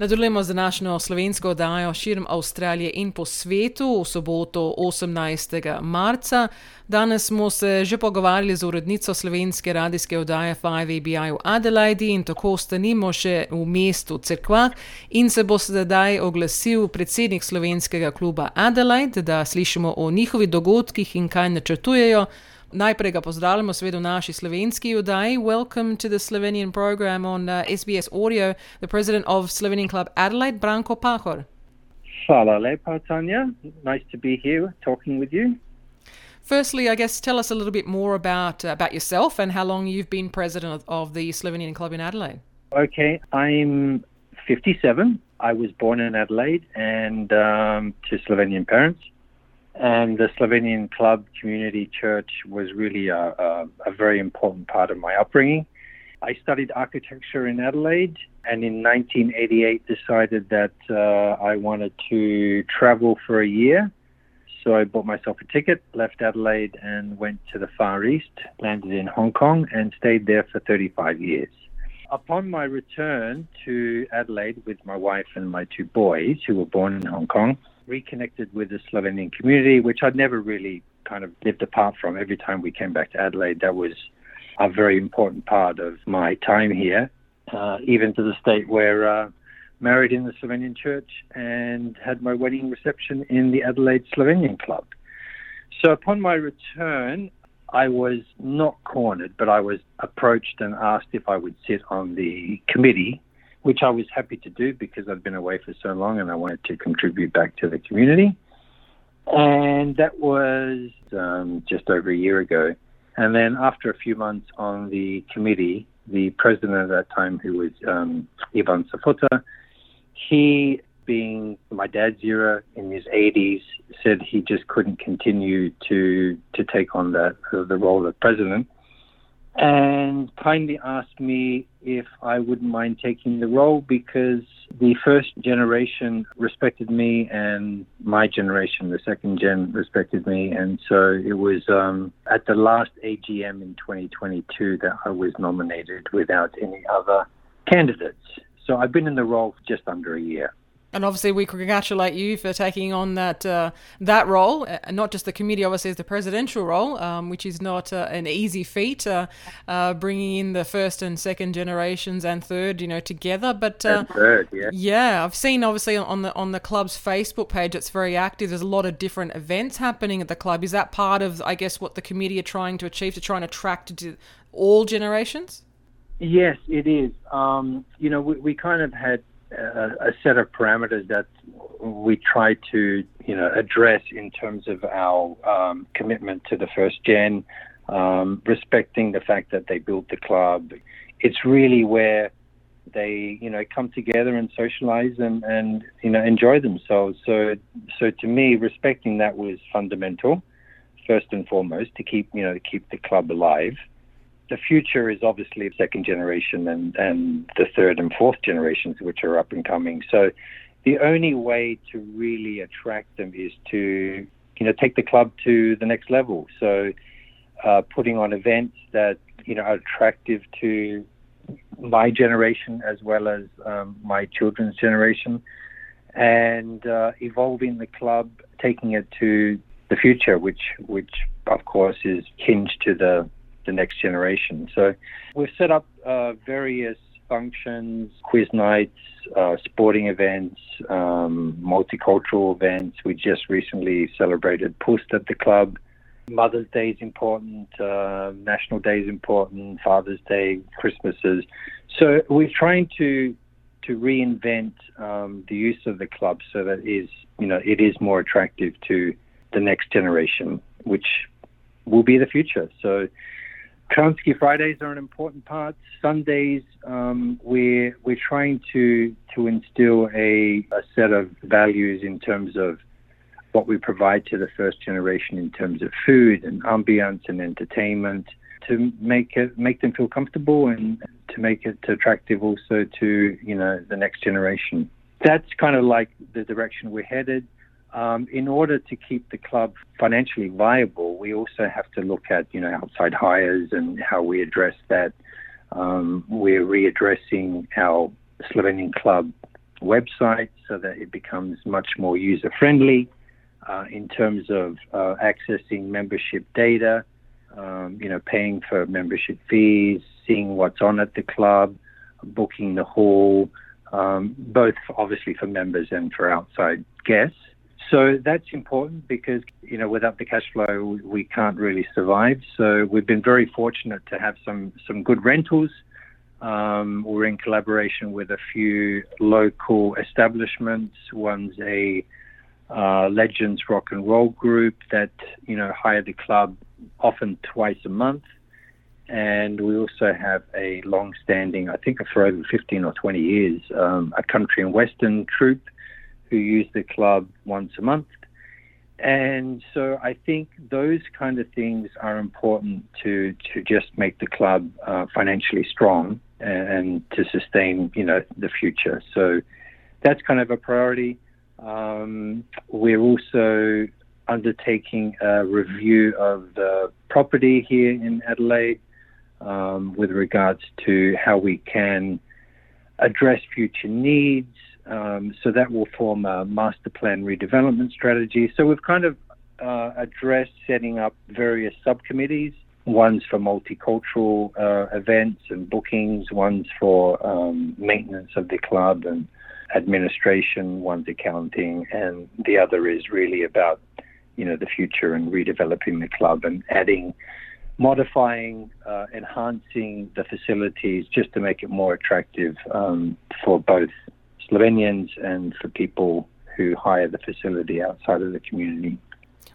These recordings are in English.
Nadaljujemo z današnjo slovensko oddajo širom Avstralije in po svetu v soboto 18. marca. Danes smo se že pogovarjali z urednico slovenske radijske oddaje 5ABI v Adelaidi in tako stanimo še v mestu Cerkva in se bo sedaj oglasil predsednik slovenskega kluba Adelaide, da slišimo o njihovih dogodkih in kaj načrtujejo. Najprej ga pozdravljamo, seveda, v naši slovenski oddaji. Welcome to the Slovenian program on uh, SBS Audio, the president of Slovenian Club Adelaide, Branko Pahor. Hvala lepa, Tanya. Nice to be here talking with you. Firstly, I guess tell us a little bit more about uh, about yourself and how long you've been president of, of the Slovenian Club in Adelaide. Okay, I'm 57. I was born in Adelaide and um, to Slovenian parents. And the Slovenian Club Community Church was really a, a, a, very important part of my upbringing. I studied architecture in Adelaide and in 1988 decided that uh, I wanted to travel for a year. So I bought myself a ticket, left Adelaide, and went to the Far East, landed in Hong Kong, and stayed there for 35 years. Upon my return to Adelaide with my wife and my two boys, who were born in Hong Kong, reconnected with the Slovenian community, which I'd never really kind of lived apart from. Every time we came back to Adelaide, that was a very important part of my time here, uh, even to the state where uh, married in the Slovenian church and had my wedding reception in the Adelaide Slovenian Club. So upon my return, I was not cornered, but I was approached and asked if I would sit on the committee which I was happy to do because I'd been away for so long and I wanted to contribute back to the community. And that was um, just over a year ago. And then after a few months on the committee, the president at that time, who was um, Ivan Safota, he, being my dad's era in his 80s, said he just couldn't continue to to take on that uh, the role of president and kindly asked me if I wouldn't mind taking the role because the first generation respected me and my generation, the second gen, respected me. And so it was um, at the last AGM in 2022 that I was nominated without any other candidates. So I've been in the role for just under a year. And obviously, we congratulate you for taking on that uh, that role, uh, not just the committee, obviously, as the presidential role, um, which is not uh, an easy feat, uh, uh bringing in the first and second generations and third, you know, together. But uh, third, yeah, yeah, I've seen obviously on the on the club's Facebook page, it's very active. There's a lot of different events happening at the club. Is that part of, I guess, what the committee are trying to achieve to try and attract to all generations? Yes, it is. Um, you know, we, we kind of had a, set of parameters that we try to you know address in terms of our um, commitment to the first gen, um, respecting the fact that they built the club. It's really where they you know come together and socialize and, and you know enjoy themselves. So so to me, respecting that was fundamental, first and foremost, to keep you know to keep the club alive the future is obviously second generation and, and the third and fourth generations, which are up and coming. So the only way to really attract them is to, you know, take the club to the next level. So uh, putting on events that, you know, are attractive to my generation as well as um, my children's generation and uh, evolving the club, taking it to the future, which, which of course is hinged to the the next generation. So we've set up uh, various functions, quiz nights, uh, sporting events, um, multicultural events. We just recently celebrated Pust at the club. Mother's Day is important, uh, National Day is important, Father's Day, Christmases. So we're trying to to reinvent um, the use of the club so that is you know it is more attractive to the next generation, which will be the future. So Kransky Fridays are an important part. Sundays, um, we're we're trying to to instill a, a set of values in terms of what we provide to the first generation in terms of food and ambience and entertainment to make it make them feel comfortable and to make it attractive also to you know the next generation. That's kind of like the direction we're headed. Um, in order to keep the club financially viable, we also have to look at you know outside hires and how we address that. Um, we're readdressing our Slovenian club website so that it becomes much more user friendly uh, in terms of uh, accessing membership data, um, you know, paying for membership fees, seeing what's on at the club, booking the hall, um, both obviously for members and for outside guests. So that's important because, you know, without the cash flow, we can't really survive. So we've been very fortunate to have some, some good rentals. Um, we're in collaboration with a few local establishments. One's a uh, Legends Rock and Roll group that, you know, hire the club often twice a month. And we also have a long standing, I think for over 15 or 20 years, um, a country and western troupe who use the club once a month. And so I think those kind of things are important to, to just make the club uh, financially strong and, to sustain, you know, the future. So that's kind of a priority. Um, we're also undertaking a review of the property here in Adelaide um, with regards to how we can address future needs. Um, so that will form a master plan redevelopment strategy. So we've kind of uh, addressed setting up various subcommittees. One's for multicultural uh, events and bookings, one's for um, maintenance of the club and administration, one's accounting, and the other is really about you know the future and redeveloping the club and adding modifying, uh, enhancing the facilities just to make it more attractive um, for both Slovenians and for people who hire the facility outside of the community.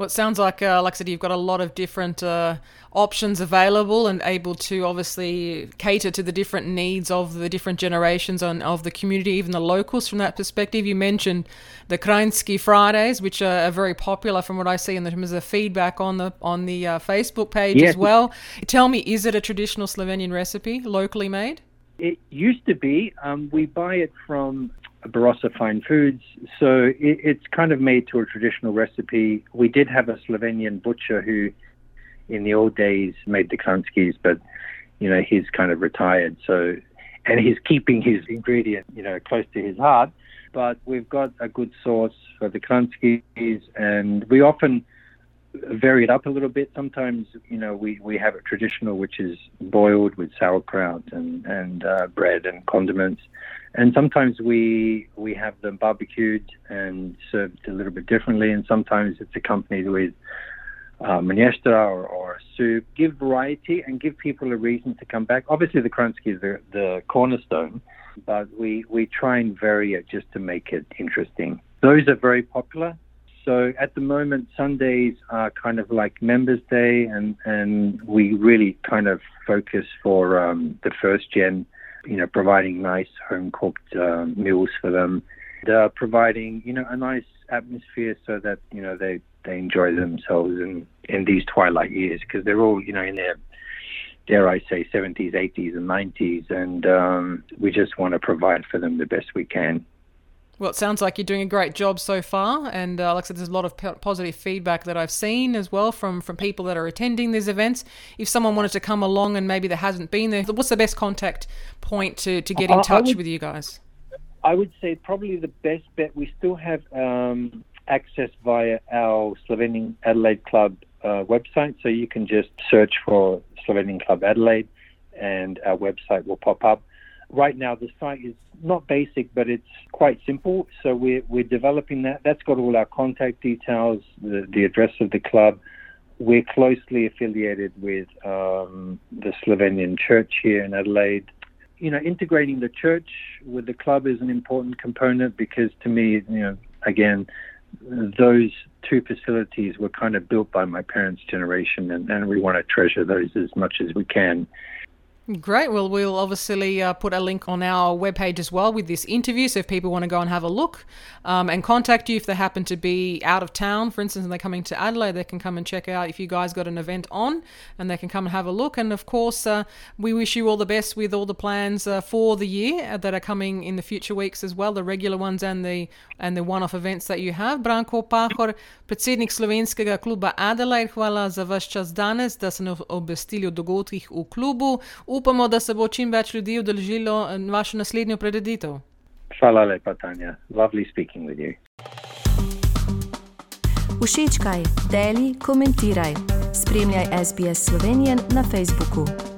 Well, it sounds like, uh, like I said, you've got a lot of different uh, options available and able to obviously cater to the different needs of the different generations on, of the community, even the locals from that perspective. You mentioned the Kranjski Fridays, which are, are, very popular from what I see in terms of feedback on the on the uh, Facebook page yes. as well. Tell me, is it a traditional Slovenian recipe, locally made? It used to be. Um, we buy it from Barossa Fine Foods. So it, it's kind of made to a traditional recipe. We did have a Slovenian butcher who, in the old days, made the Kranjskis, but you know he's kind of retired. So, and he's keeping his ingredient, you know, close to his heart. But we've got a good source for the Kranjskis, and we often vary it up a little bit. Sometimes, you know, we, we have it traditional, which is boiled with sauerkraut and and uh, bread and condiments, and sometimes we we have them barbecued and served a little bit differently, and sometimes it's accompanied with uh, or, or a soup. Give variety and give people a reason to come back. Obviously, the Kranjski is the, the cornerstone, but we we try and vary it just to make it interesting. Those are very popular. So at the moment, Sundays are kind of like Members Day, and, and we really kind of focus for um, the first gen, you know, providing nice home cooked uh, meals for them, uh, providing you know a nice atmosphere so that you know they they enjoy themselves in in these twilight years because they're all you know in their dare I say 70s, 80s, and 90s, and um, we just want to provide for them the best we can. Well, it sounds like you're doing a great job so far, and uh, like I said, there's a lot of p- positive feedback that I've seen as well from from people that are attending these events. If someone wanted to come along and maybe there hasn't been there, what's the best contact point to, to get in touch would, with you guys? I would say probably the best bet. We still have um, access via our Slovenian Adelaide Club uh, website, so you can just search for Slovenian Club Adelaide, and our website will pop up right now the site is not basic, but it's quite simple. So we're, we're developing that. That's got all our contact details, the, the address of the club. We're closely affiliated with um, the Slovenian church here in Adelaide. You know, integrating the church with the club is an important component because to me, you know, again, those two facilities were kind of built by my parents' generation, and, and we want to treasure those as much as we can. Great. Well, we'll obviously uh, put a link on our webpage as well with this interview. So if people want to go and have a look um, and contact you if they happen to be out of town, for instance, and they're coming to Adelaide, they can come and check out if you guys got an event on and they can come and have a look. And of course, uh, we wish you all the best with all the plans uh, for the year that are coming in the future weeks as well, the regular ones and the and the one-off events that you have. Branko Pahor, predsednik slovenskega kluba Adelaide, hvala za vaš čas danes, da nas obvestili o dogodkih v klubu. Upamo, da se bo čim več ljudi udeležilo eh, vašo naslednjo prededitev. Hvala lepa, Tanja. Lovely speaking with you. Všečkaj, deli, komentiraj. Spremljaj SBS Slovenijo na Facebooku.